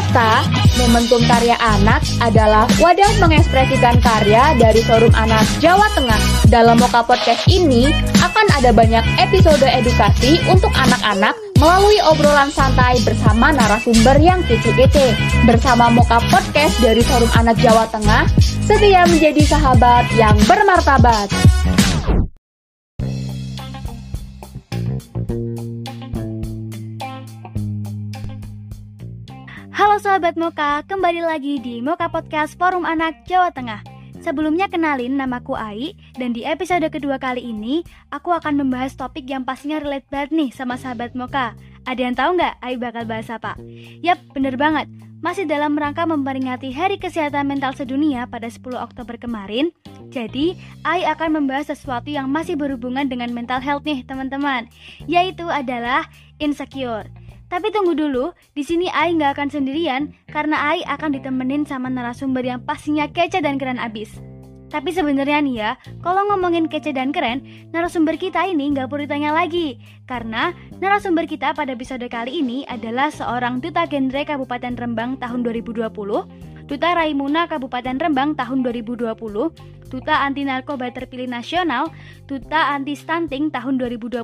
Moka, Momentum Karya Anak adalah wadah mengekspresikan karya dari Forum Anak Jawa Tengah. Dalam Moka Podcast ini akan ada banyak episode edukasi untuk anak-anak melalui obrolan santai bersama narasumber yang kece-kece. Bersama Moka Podcast dari Forum Anak Jawa Tengah, setia menjadi sahabat yang bermartabat. Halo sahabat Moka, kembali lagi di Moka Podcast Forum Anak Jawa Tengah. Sebelumnya kenalin namaku Ai dan di episode kedua kali ini aku akan membahas topik yang pastinya relate banget nih sama sahabat Moka. Ada yang tahu nggak Ai bakal bahas apa? Yap, bener banget. Masih dalam rangka memperingati Hari Kesehatan Mental Sedunia pada 10 Oktober kemarin. Jadi, Ai akan membahas sesuatu yang masih berhubungan dengan mental health nih, teman-teman. Yaitu adalah insecure. Tapi tunggu dulu, di sini Ai nggak akan sendirian karena Ai akan ditemenin sama narasumber yang pastinya kece dan keren abis. Tapi sebenarnya nih ya, kalau ngomongin kece dan keren, narasumber kita ini nggak perlu ditanya lagi. Karena narasumber kita pada episode kali ini adalah seorang duta genre Kabupaten Rembang tahun 2020, duta Raimuna Kabupaten Rembang tahun 2020, duta anti narkoba terpilih nasional, duta anti stunting tahun 2021,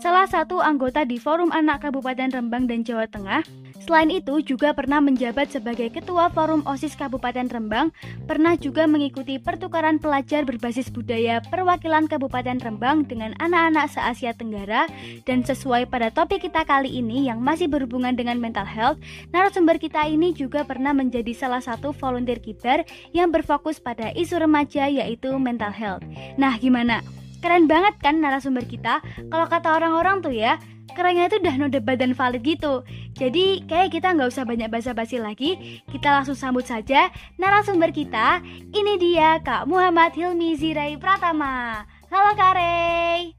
salah satu anggota di Forum Anak Kabupaten Rembang dan Jawa Tengah. Selain itu juga pernah menjabat sebagai Ketua Forum OSIS Kabupaten Rembang, pernah juga mengikuti pertukaran pelajar berbasis budaya perwakilan Kabupaten Rembang dengan anak-anak se-Asia Tenggara dan sesuai pada topik kita kali ini yang masih berhubungan dengan mental health, narasumber kita ini juga pernah menjadi salah satu volunteer kibar yang berfokus pada isu remaja yaitu mental health. Nah, gimana? Keren banget kan narasumber kita? Kalau kata orang-orang tuh ya, kerennya itu udah no debat dan valid gitu. Jadi kayak kita nggak usah banyak basa-basi lagi, kita langsung sambut saja narasumber kita. Ini dia Kak Muhammad Hilmi Zirai Pratama. Halo Kak Rey.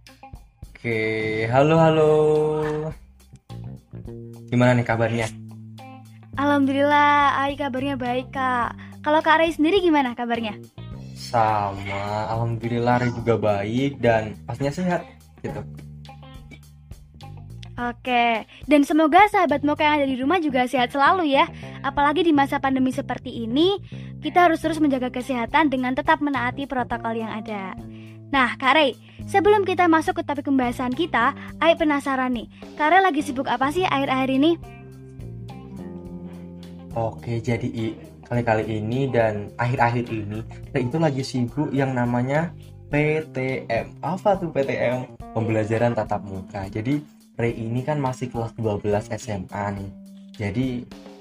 Oke, halo halo. Gimana nih kabarnya? Alhamdulillah, Ai kabarnya baik Kak. Kalau Kak Rey sendiri gimana kabarnya? Sama, alhamdulillah Re juga baik dan pastinya sehat gitu. Oke, dan semoga sahabat Moka yang ada di rumah juga sehat selalu ya. Apalagi di masa pandemi seperti ini, kita harus terus menjaga kesehatan dengan tetap menaati protokol yang ada. Nah, Kak Rey, sebelum kita masuk ke topik pembahasan kita, Ai penasaran nih, Kak Rey lagi sibuk apa sih akhir-akhir ini? Oke, jadi i- kali-kali ini dan akhir-akhir ini Re itu lagi sibuk yang namanya PTM. Apa tuh PTM? Pembelajaran tatap muka. Jadi Re ini kan masih kelas 12 SMA nih. Jadi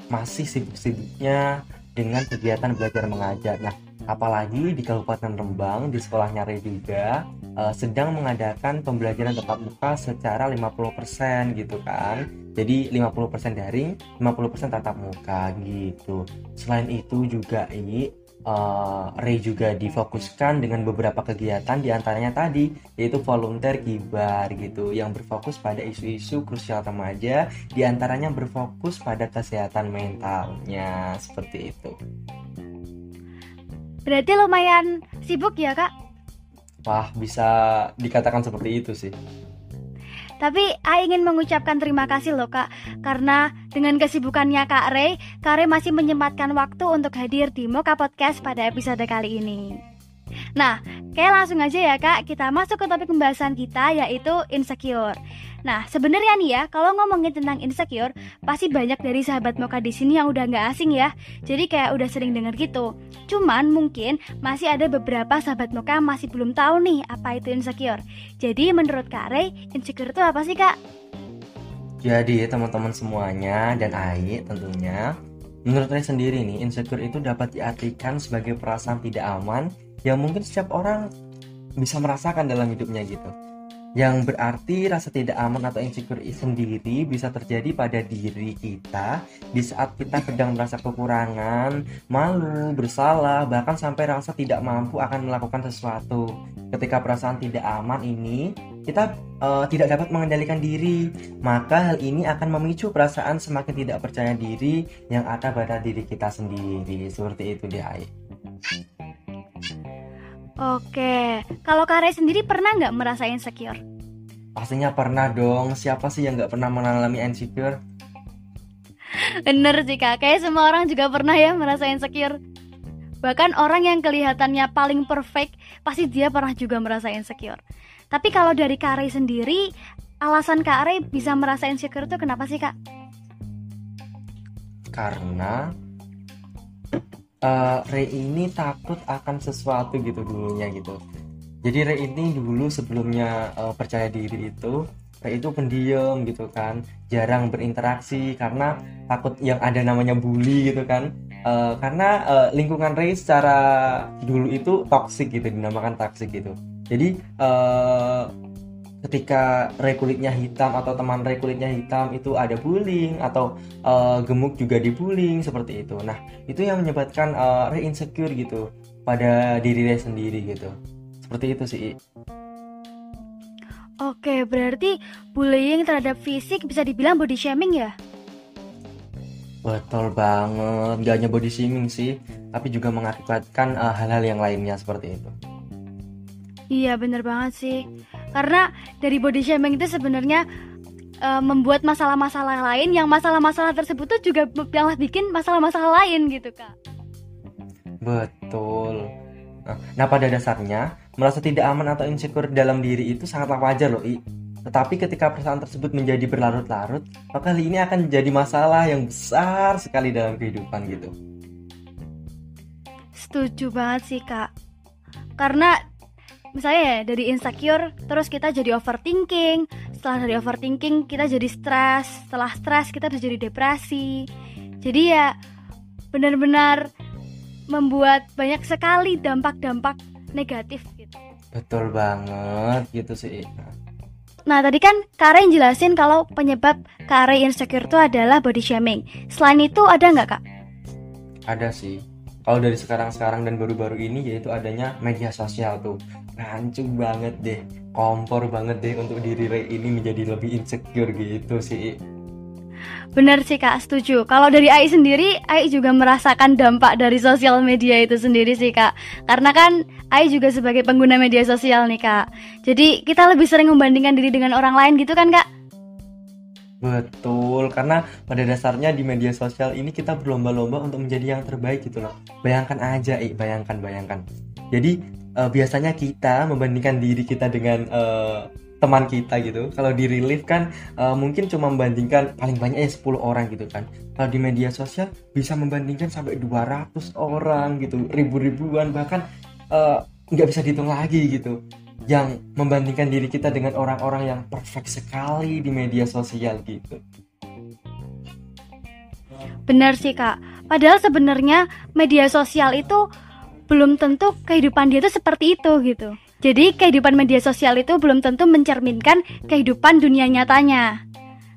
masih sibuk-sibuknya dengan kegiatan belajar mengajar. Nah, apalagi di Kabupaten Rembang di sekolahnya Re juga eh, sedang mengadakan pembelajaran tatap muka secara 50% gitu kan. Jadi 50% daring, 50% tatap muka gitu. Selain itu juga ini eh, Ray juga difokuskan dengan beberapa kegiatan di antaranya tadi yaitu volunteer kibar gitu yang berfokus pada isu-isu krusial remaja di antaranya berfokus pada kesehatan mentalnya seperti itu. Berarti lumayan sibuk ya Kak? Wah bisa dikatakan seperti itu sih. Tapi Ai ingin mengucapkan terima kasih loh Kak. Karena dengan kesibukannya Kak Rey Kak Rey masih menyempatkan waktu untuk hadir di Moka Podcast pada episode kali ini Nah, kayak langsung aja ya Kak Kita masuk ke topik pembahasan kita yaitu insecure Nah, sebenarnya nih ya, kalau ngomongin tentang insecure, pasti banyak dari sahabat Moka di sini yang udah nggak asing ya. Jadi kayak udah sering denger gitu. Cuman mungkin masih ada beberapa sahabat Moka masih belum tahu nih apa itu insecure. Jadi menurut Kak Rey, insecure itu apa sih Kak? Jadi teman-teman semuanya dan Ai tentunya Menurut Ray sendiri nih, insecure itu dapat diartikan sebagai perasaan tidak aman yang mungkin setiap orang bisa merasakan dalam hidupnya gitu. Yang berarti rasa tidak aman atau insecure sendiri bisa terjadi pada diri kita di saat kita sedang merasa kekurangan, malu, bersalah, bahkan sampai rasa tidak mampu akan melakukan sesuatu. Ketika perasaan tidak aman ini, kita eh, tidak dapat mengendalikan diri, maka hal ini akan memicu perasaan semakin tidak percaya diri yang ada pada diri kita sendiri. Seperti itu dia. Oke, kalau Kak Rey sendiri pernah nggak merasa insecure? Pastinya pernah dong. Siapa sih yang nggak pernah mengalami insecure? Bener sih kak, kayak semua orang juga pernah ya merasa insecure. Bahkan orang yang kelihatannya paling perfect, pasti dia pernah juga merasa insecure. Tapi kalau dari Kak Ray sendiri, alasan Kak Ray bisa merasa insecure itu kenapa sih kak? Karena uh, Ray ini takut akan sesuatu gitu dulunya gitu. Jadi Ray ini dulu sebelumnya uh, percaya diri itu Ray itu pendiam gitu kan, jarang berinteraksi karena takut yang ada namanya bully gitu kan. Uh, karena uh, lingkungan Ray secara dulu itu toxic gitu, dinamakan toxic gitu. Jadi uh, ketika Ray kulitnya hitam atau teman Ray kulitnya hitam itu ada bullying atau uh, gemuk juga dibullying seperti itu. Nah itu yang menyebabkan uh, Ray insecure gitu pada diri Ray sendiri gitu. Seperti itu sih. Oke, berarti bullying terhadap fisik bisa dibilang body shaming ya? Betul banget, gak hanya body shaming sih, tapi juga mengakibatkan eh, hal-hal uh, yang lainnya seperti itu. Iya, bener banget sih. Karena dari body shaming itu sebenarnya uh, membuat masalah-masalah lain yang masalah-masalah tersebut tuh juga malah bikin masalah-masalah lain gitu, Kak. Betul. Nah, nah, pada dasarnya merasa tidak aman atau insecure dalam diri itu sangatlah wajar loh, I. Tetapi ketika perasaan tersebut menjadi berlarut-larut, maka hal ini akan menjadi masalah yang besar sekali dalam kehidupan gitu. Setuju banget sih, Kak. Karena misalnya ya dari insecure terus kita jadi overthinking, setelah dari overthinking kita jadi stres, setelah stres kita bisa jadi depresi. Jadi ya benar-benar membuat banyak sekali dampak-dampak negatif gitu. Betul banget gitu sih. Nah tadi kan Kare jelasin kalau penyebab Kare insecure itu adalah body shaming. Selain itu ada nggak kak? Ada sih. Kalau dari sekarang-sekarang dan baru-baru ini yaitu adanya media sosial tuh. Rancu banget deh, kompor banget deh untuk diri Ray ini menjadi lebih insecure gitu sih. Benar sih kak, setuju. Kalau dari AI sendiri, AI juga merasakan dampak dari sosial media itu sendiri sih kak. Karena kan AI juga sebagai pengguna media sosial nih kak. Jadi kita lebih sering membandingkan diri dengan orang lain gitu kan kak? Betul, karena pada dasarnya di media sosial ini kita berlomba-lomba untuk menjadi yang terbaik gitu loh. Bayangkan aja, eh, bayangkan, bayangkan. Jadi uh, biasanya kita membandingkan diri kita dengan uh, teman kita gitu kalau di relief kan uh, mungkin cuma membandingkan paling banyaknya 10 orang gitu kan kalau di media sosial bisa membandingkan sampai 200 orang gitu ribu-ribuan bahkan nggak bisa dihitung lagi gitu yang membandingkan diri kita dengan orang-orang yang perfect sekali di media sosial gitu benar sih kak padahal sebenarnya media sosial itu belum tentu kehidupan dia itu seperti itu gitu jadi kehidupan media sosial itu belum tentu mencerminkan kehidupan dunia nyatanya.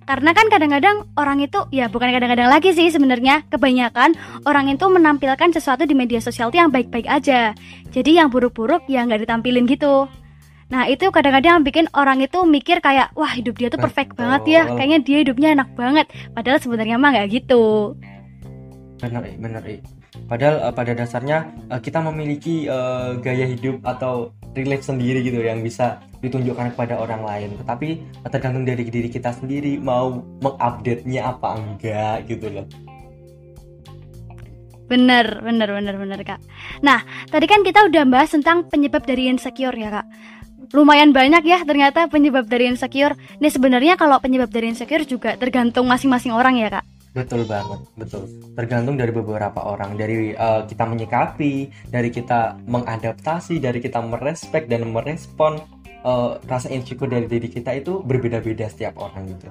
Karena kan kadang-kadang orang itu ya bukan kadang-kadang lagi sih sebenarnya kebanyakan orang itu menampilkan sesuatu di media sosial itu yang baik-baik aja. Jadi yang buruk-buruk ya nggak ditampilin gitu. Nah itu kadang-kadang bikin orang itu mikir kayak wah hidup dia tuh perfect Betul. banget ya, kayaknya dia hidupnya enak banget. Padahal sebenarnya mah nggak gitu. Bener, bener. Padahal uh, pada dasarnya uh, kita memiliki uh, gaya hidup atau relate sendiri gitu yang bisa ditunjukkan kepada orang lain. Tetapi uh, tergantung dari diri kita sendiri mau mengupdate-nya apa enggak gitu loh. Bener, bener, bener, bener kak. Nah, tadi kan kita udah bahas tentang penyebab dari insecure ya kak. Lumayan banyak ya ternyata penyebab dari insecure. Nih sebenarnya kalau penyebab dari insecure juga tergantung masing-masing orang ya kak. Betul banget, betul. Tergantung dari beberapa orang, dari uh, kita menyikapi, dari kita mengadaptasi, dari kita merespek dan merespon uh, rasa insecure dari diri kita itu berbeda-beda setiap orang gitu.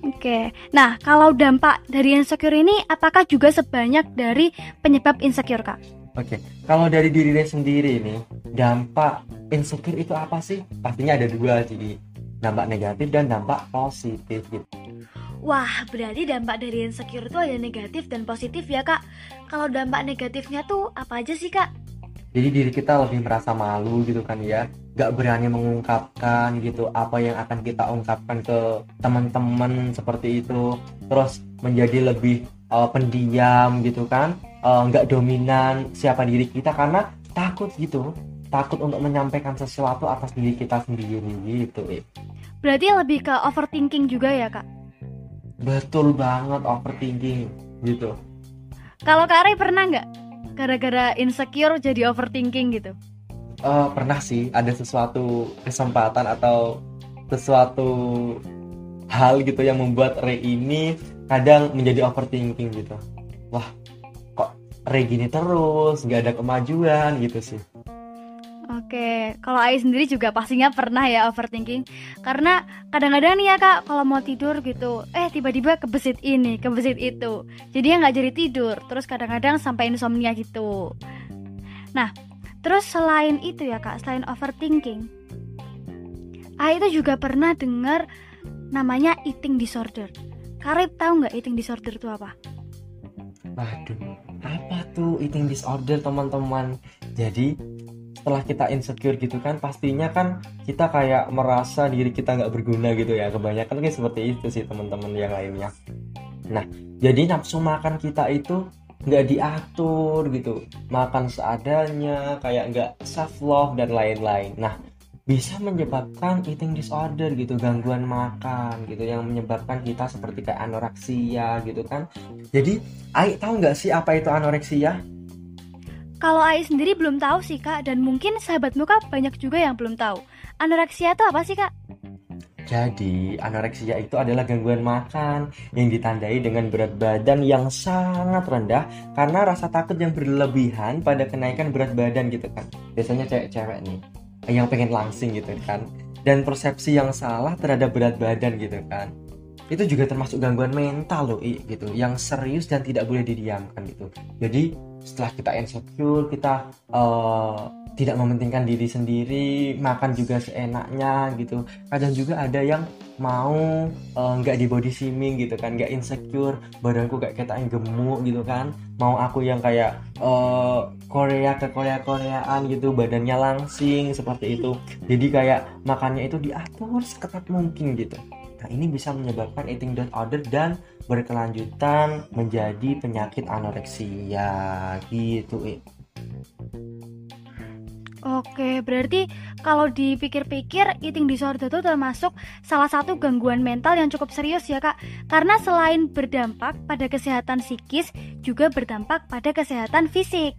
Oke, nah kalau dampak dari insecure ini apakah juga sebanyak dari penyebab insecure kak? Oke, kalau dari diri sendiri ini dampak insecure itu apa sih? Pastinya ada dua sih, dampak negatif dan dampak positif gitu. Wah, berarti dampak dari insecure itu ada negatif dan positif ya kak. Kalau dampak negatifnya tuh apa aja sih kak? Jadi diri kita lebih merasa malu gitu kan ya, gak berani mengungkapkan gitu apa yang akan kita ungkapkan ke teman-teman seperti itu. Terus menjadi lebih uh, pendiam gitu kan, uh, nggak dominan siapa diri kita karena takut gitu, takut untuk menyampaikan sesuatu atas diri kita sendiri gitu. Berarti lebih ke overthinking juga ya kak? betul banget overthinking gitu Kalau Kak Ray pernah nggak gara-gara insecure jadi overthinking gitu? Eh, pernah sih ada sesuatu kesempatan atau sesuatu hal gitu yang membuat Ray ini kadang menjadi overthinking gitu wah Ray gini terus nggak ada kemajuan gitu sih. Oke, kalau Ai sendiri juga pastinya pernah ya overthinking. Karena kadang-kadang nih ya kak, kalau mau tidur gitu Eh tiba-tiba kebesit ini, kebesit itu. Jadi ya nggak jadi tidur Terus kadang-kadang sampai insomnia gitu. Nah, terus selain itu ya kak, selain overthinking Ai itu juga pernah dengar namanya eating disorder. Karib tahu nggak eating disorder itu apa? Aduh, apa tuh eating disorder teman-teman? Jadi setelah kita insecure gitu kan, pastinya kan kita kayak merasa diri kita nggak berguna gitu ya. Kebanyakan kan seperti itu sih teman-teman yang lainnya. Nah, jadi nafsu makan kita itu nggak diatur gitu, makan seadanya, kayak nggak self love dan lain-lain. Nah, bisa menyebabkan eating disorder gitu gangguan makan gitu yang menyebabkan kita seperti kayak anoreksia gitu kan. Jadi Ai tahu nggak sih apa itu anoreksia? Kalau Ai sendiri belum tahu sih kak Dan mungkin sahabatmu kak banyak juga yang belum tahu. Anoreksia itu apa sih kak? jadi anoreksia itu adalah gangguan makan yang ditandai dengan berat badan yang sangat rendah karena rasa takut yang berlebihan pada kenaikan berat badan gitu kan. Biasanya cewek-cewek nih yang pengen langsing gitu kan. Dan persepsi yang salah terhadap berat badan gitu kan. Itu juga termasuk gangguan mental loh I, gitu. Yang serius dan tidak boleh didiamkan gitu. Jadi setelah kita insecure kita eh, tidak mementingkan diri sendiri makan juga seenaknya gitu. Kadang juga ada yang mau eh, nggak di body shaming gitu kan nggak insecure badanku kayak kita yang gemuk gitu kan. Mau aku yang kayak eh, Korea ke Korea Koreaan gitu badannya langsing seperti itu. Jadi kayak makannya itu diatur seketat mungkin gitu. Nah ini bisa menyebabkan eating disorder dan berkelanjutan menjadi penyakit anoreksia. Gitu. Oke, berarti kalau dipikir-pikir eating disorder itu termasuk salah satu gangguan mental yang cukup serius ya kak. Karena selain berdampak pada kesehatan psikis, juga berdampak pada kesehatan fisik.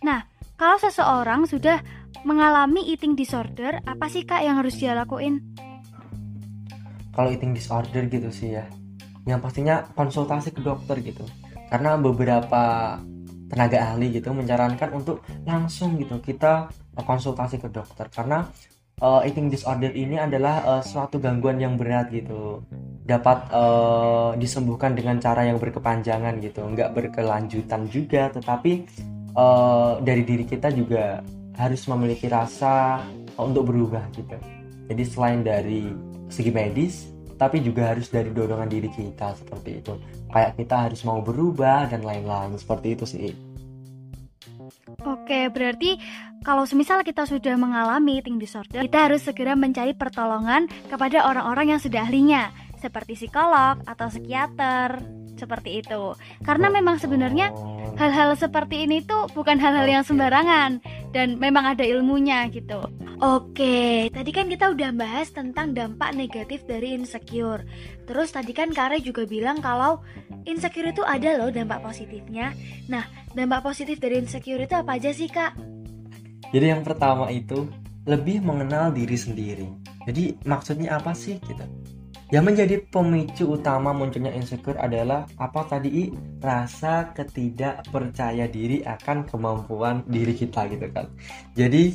Nah, kalau seseorang sudah mengalami eating disorder, apa sih kak yang harus dia lakuin? kalau eating disorder gitu sih ya yang pastinya konsultasi ke dokter gitu. Karena beberapa tenaga ahli gitu menyarankan untuk langsung gitu kita konsultasi ke dokter. Karena uh, eating disorder ini adalah uh, suatu gangguan yang berat gitu. Dapat uh, disembuhkan dengan cara yang berkepanjangan gitu. Nggak berkelanjutan juga tetapi uh, dari diri kita juga harus memiliki rasa untuk berubah gitu. Jadi selain dari segi medis tapi juga harus dari dorongan diri kita seperti itu. Kayak kita harus mau berubah dan lain-lain. Seperti itu sih. Oke, berarti kalau semisal kita sudah mengalami eating disorder, kita harus segera mencari pertolongan kepada orang-orang yang sudah ahlinya, seperti psikolog atau psikiater, seperti itu. Karena memang sebenarnya hal-hal seperti ini tuh bukan hal-hal yang sembarangan dan memang ada ilmunya gitu. Oke, tadi kan kita udah bahas tentang dampak negatif dari insecure. Terus tadi kan Kare juga bilang kalau insecure itu ada loh dampak positifnya. Nah, dampak positif dari insecure itu apa aja sih, Kak? Jadi yang pertama itu lebih mengenal diri sendiri jadi maksudnya apa sih gitu yang menjadi pemicu utama munculnya insecure adalah apa tadi I? rasa ketidakpercaya diri akan kemampuan diri kita gitu kan jadi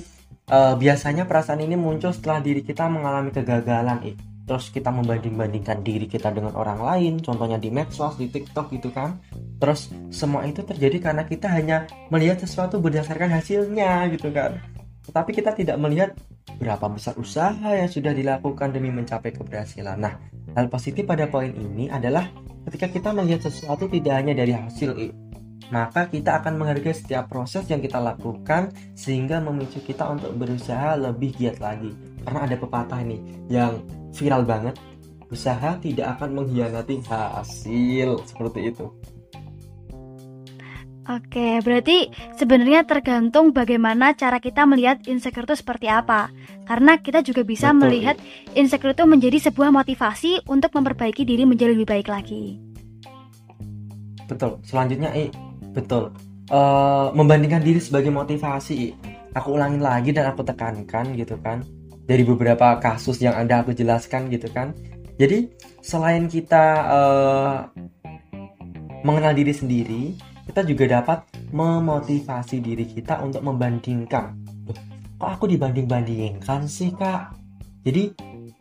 eh, biasanya perasaan ini muncul setelah diri kita mengalami kegagalan I. terus kita membanding-bandingkan diri kita dengan orang lain contohnya di medsos di TikTok gitu kan. Terus semua itu terjadi karena kita hanya melihat sesuatu berdasarkan hasilnya gitu kan. Tetapi kita tidak melihat berapa besar usaha yang sudah dilakukan demi mencapai keberhasilan. Nah hal positif pada poin ini adalah ketika kita melihat sesuatu tidak hanya dari hasil maka kita akan menghargai setiap proses yang kita lakukan sehingga memicu kita untuk berusaha lebih giat lagi. Karena ada pepatah nih yang viral banget usaha tidak akan mengkhianati hasil seperti itu Oke, berarti sebenarnya tergantung bagaimana cara kita melihat insecure itu seperti apa. Karena kita juga bisa Betul. melihat insecure itu menjadi sebuah motivasi untuk memperbaiki diri menjadi lebih baik lagi. Betul. Selanjutnya, I, betul. Eh, membandingkan diri sebagai motivasi, I. Aku ulangin lagi dan aku tekankan gitu kan. Dari beberapa kasus yang ada aku jelaskan gitu kan. Jadi, selain kita eh, mengenal diri sendiri, kita juga dapat memotivasi diri kita untuk membandingkan. Kok aku dibanding-bandingkan sih, Kak? Jadi,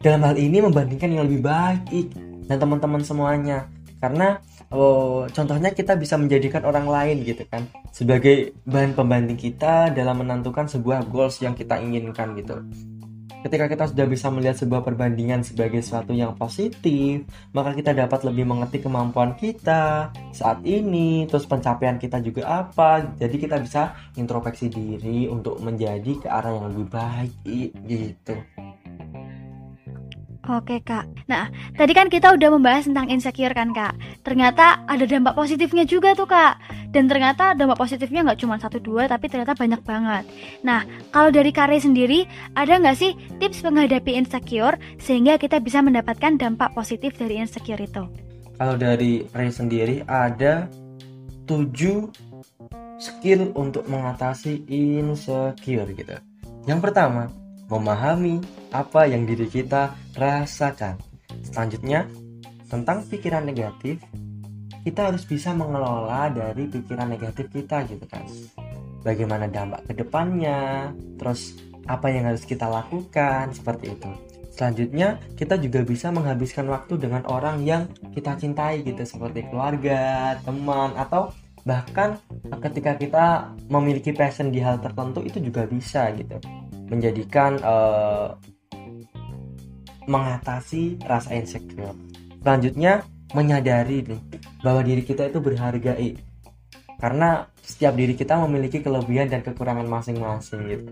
dalam hal ini membandingkan yang lebih baik, dan teman-teman semuanya. Karena oh, contohnya kita bisa menjadikan orang lain gitu kan sebagai bahan pembanding kita dalam menentukan sebuah goals yang kita inginkan gitu. Ketika kita sudah bisa melihat sebuah perbandingan sebagai sesuatu yang positif, maka kita dapat lebih mengerti kemampuan kita saat ini, terus pencapaian kita juga apa. Jadi kita bisa introspeksi diri untuk menjadi ke arah yang lebih baik gitu. Oke kak. Nah, tadi kan kita udah membahas tentang insecure kan kak. Ternyata ada dampak positifnya juga tuh kak. Dan ternyata dampak positifnya nggak cuma satu dua, tapi ternyata banyak banget. Nah, kalau dari Kare sendiri, ada nggak sih tips menghadapi insecure sehingga kita bisa mendapatkan dampak positif dari insecure itu? Kalau dari Ray sendiri ada 7 skill untuk mengatasi insecure gitu. Yang pertama, memahami apa yang diri kita rasakan. Selanjutnya, tentang pikiran negatif, kita harus bisa mengelola dari pikiran negatif kita gitu kan. Bagaimana dampak ke depannya, terus apa yang harus kita lakukan seperti itu. Selanjutnya, kita juga bisa menghabiskan waktu dengan orang yang kita cintai gitu seperti keluarga, teman atau bahkan ketika kita memiliki passion di hal tertentu itu juga bisa gitu. Menjadikan eh, mengatasi rasa insecure. Selanjutnya, menyadari nih bahwa diri kita itu berharga I. Karena setiap diri kita memiliki kelebihan dan kekurangan masing-masing gitu.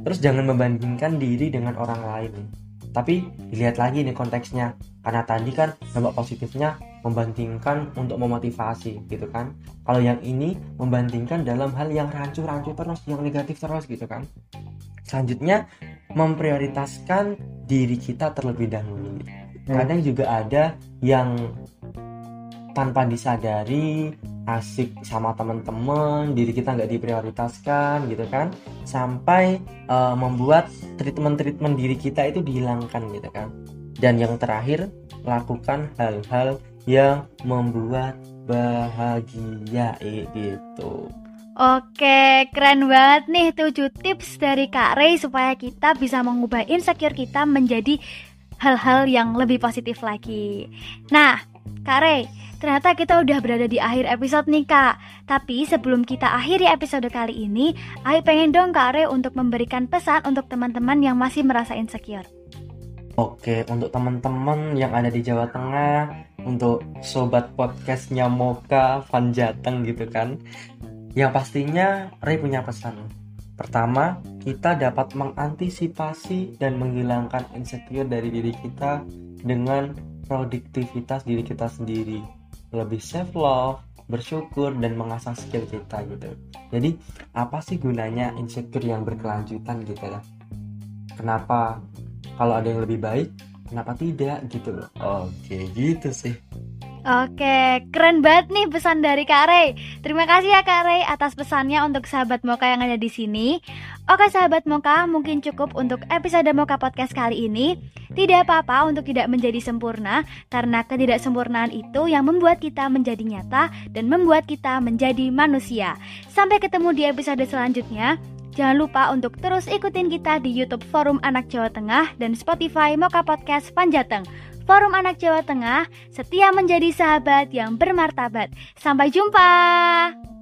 Terus jangan membandingkan diri dengan orang lain. nih. Tapi dilihat lagi nih konteksnya. Karena tadi kan dampak positifnya membandingkan untuk memotivasi gitu kan. Kalau yang ini membandingkan dalam hal yang rancu-rancu terus, yang negatif terus gitu kan. Selanjutnya memprioritaskan diri kita terlebih dahulu. Kadang juga ada yang tanpa disadari asik sama teman-teman, diri kita nggak diprioritaskan gitu kan, sampai eh, membuat treatment-treatment diri kita itu dihilangkan gitu kan. Dan yang terakhir lakukan hal-hal yang membuat bahagia eh, gitu. Oke, keren banget nih 7 tips dari Kak Ray supaya kita bisa mengubah insecure kita menjadi hal-hal yang lebih positif lagi. Nah, Kak Ray, ternyata kita udah berada di akhir episode nih Kak. Tapi sebelum kita akhiri episode kali ini, Ai pengen dong Kak Ray untuk memberikan pesan untuk teman-teman yang masih merasa insecure. Oke, untuk teman-teman yang ada di Jawa Tengah, untuk sobat podcastnya Moka Van Jateng gitu kan, yang pastinya Ray punya pesan. Pertama, kita dapat mengantisipasi dan menghilangkan insecure dari diri kita dengan produktivitas diri kita sendiri. Lebih self love, bersyukur dan mengasah skill kita gitu. Jadi, apa sih gunanya insecure yang berkelanjutan gitu ya? Kenapa kalau ada yang lebih baik, kenapa tidak gitu loh. Oke, gitu sih. Oke, keren banget nih pesan dari Kak Ray. Terima kasih ya Kak Ray atas pesannya untuk sahabat Moka yang ada di sini. Oke sahabat Moka, mungkin cukup untuk episode Moka Podcast kali ini. Tidak apa-apa untuk tidak menjadi sempurna, karena ketidaksempurnaan itu yang membuat kita menjadi nyata dan membuat kita menjadi manusia. Sampai ketemu di episode selanjutnya. Jangan lupa untuk terus ikutin kita di YouTube Forum Anak Jawa Tengah dan Spotify Moka Podcast Panjateng. Forum Anak Jawa Tengah setia menjadi sahabat yang bermartabat. Sampai jumpa.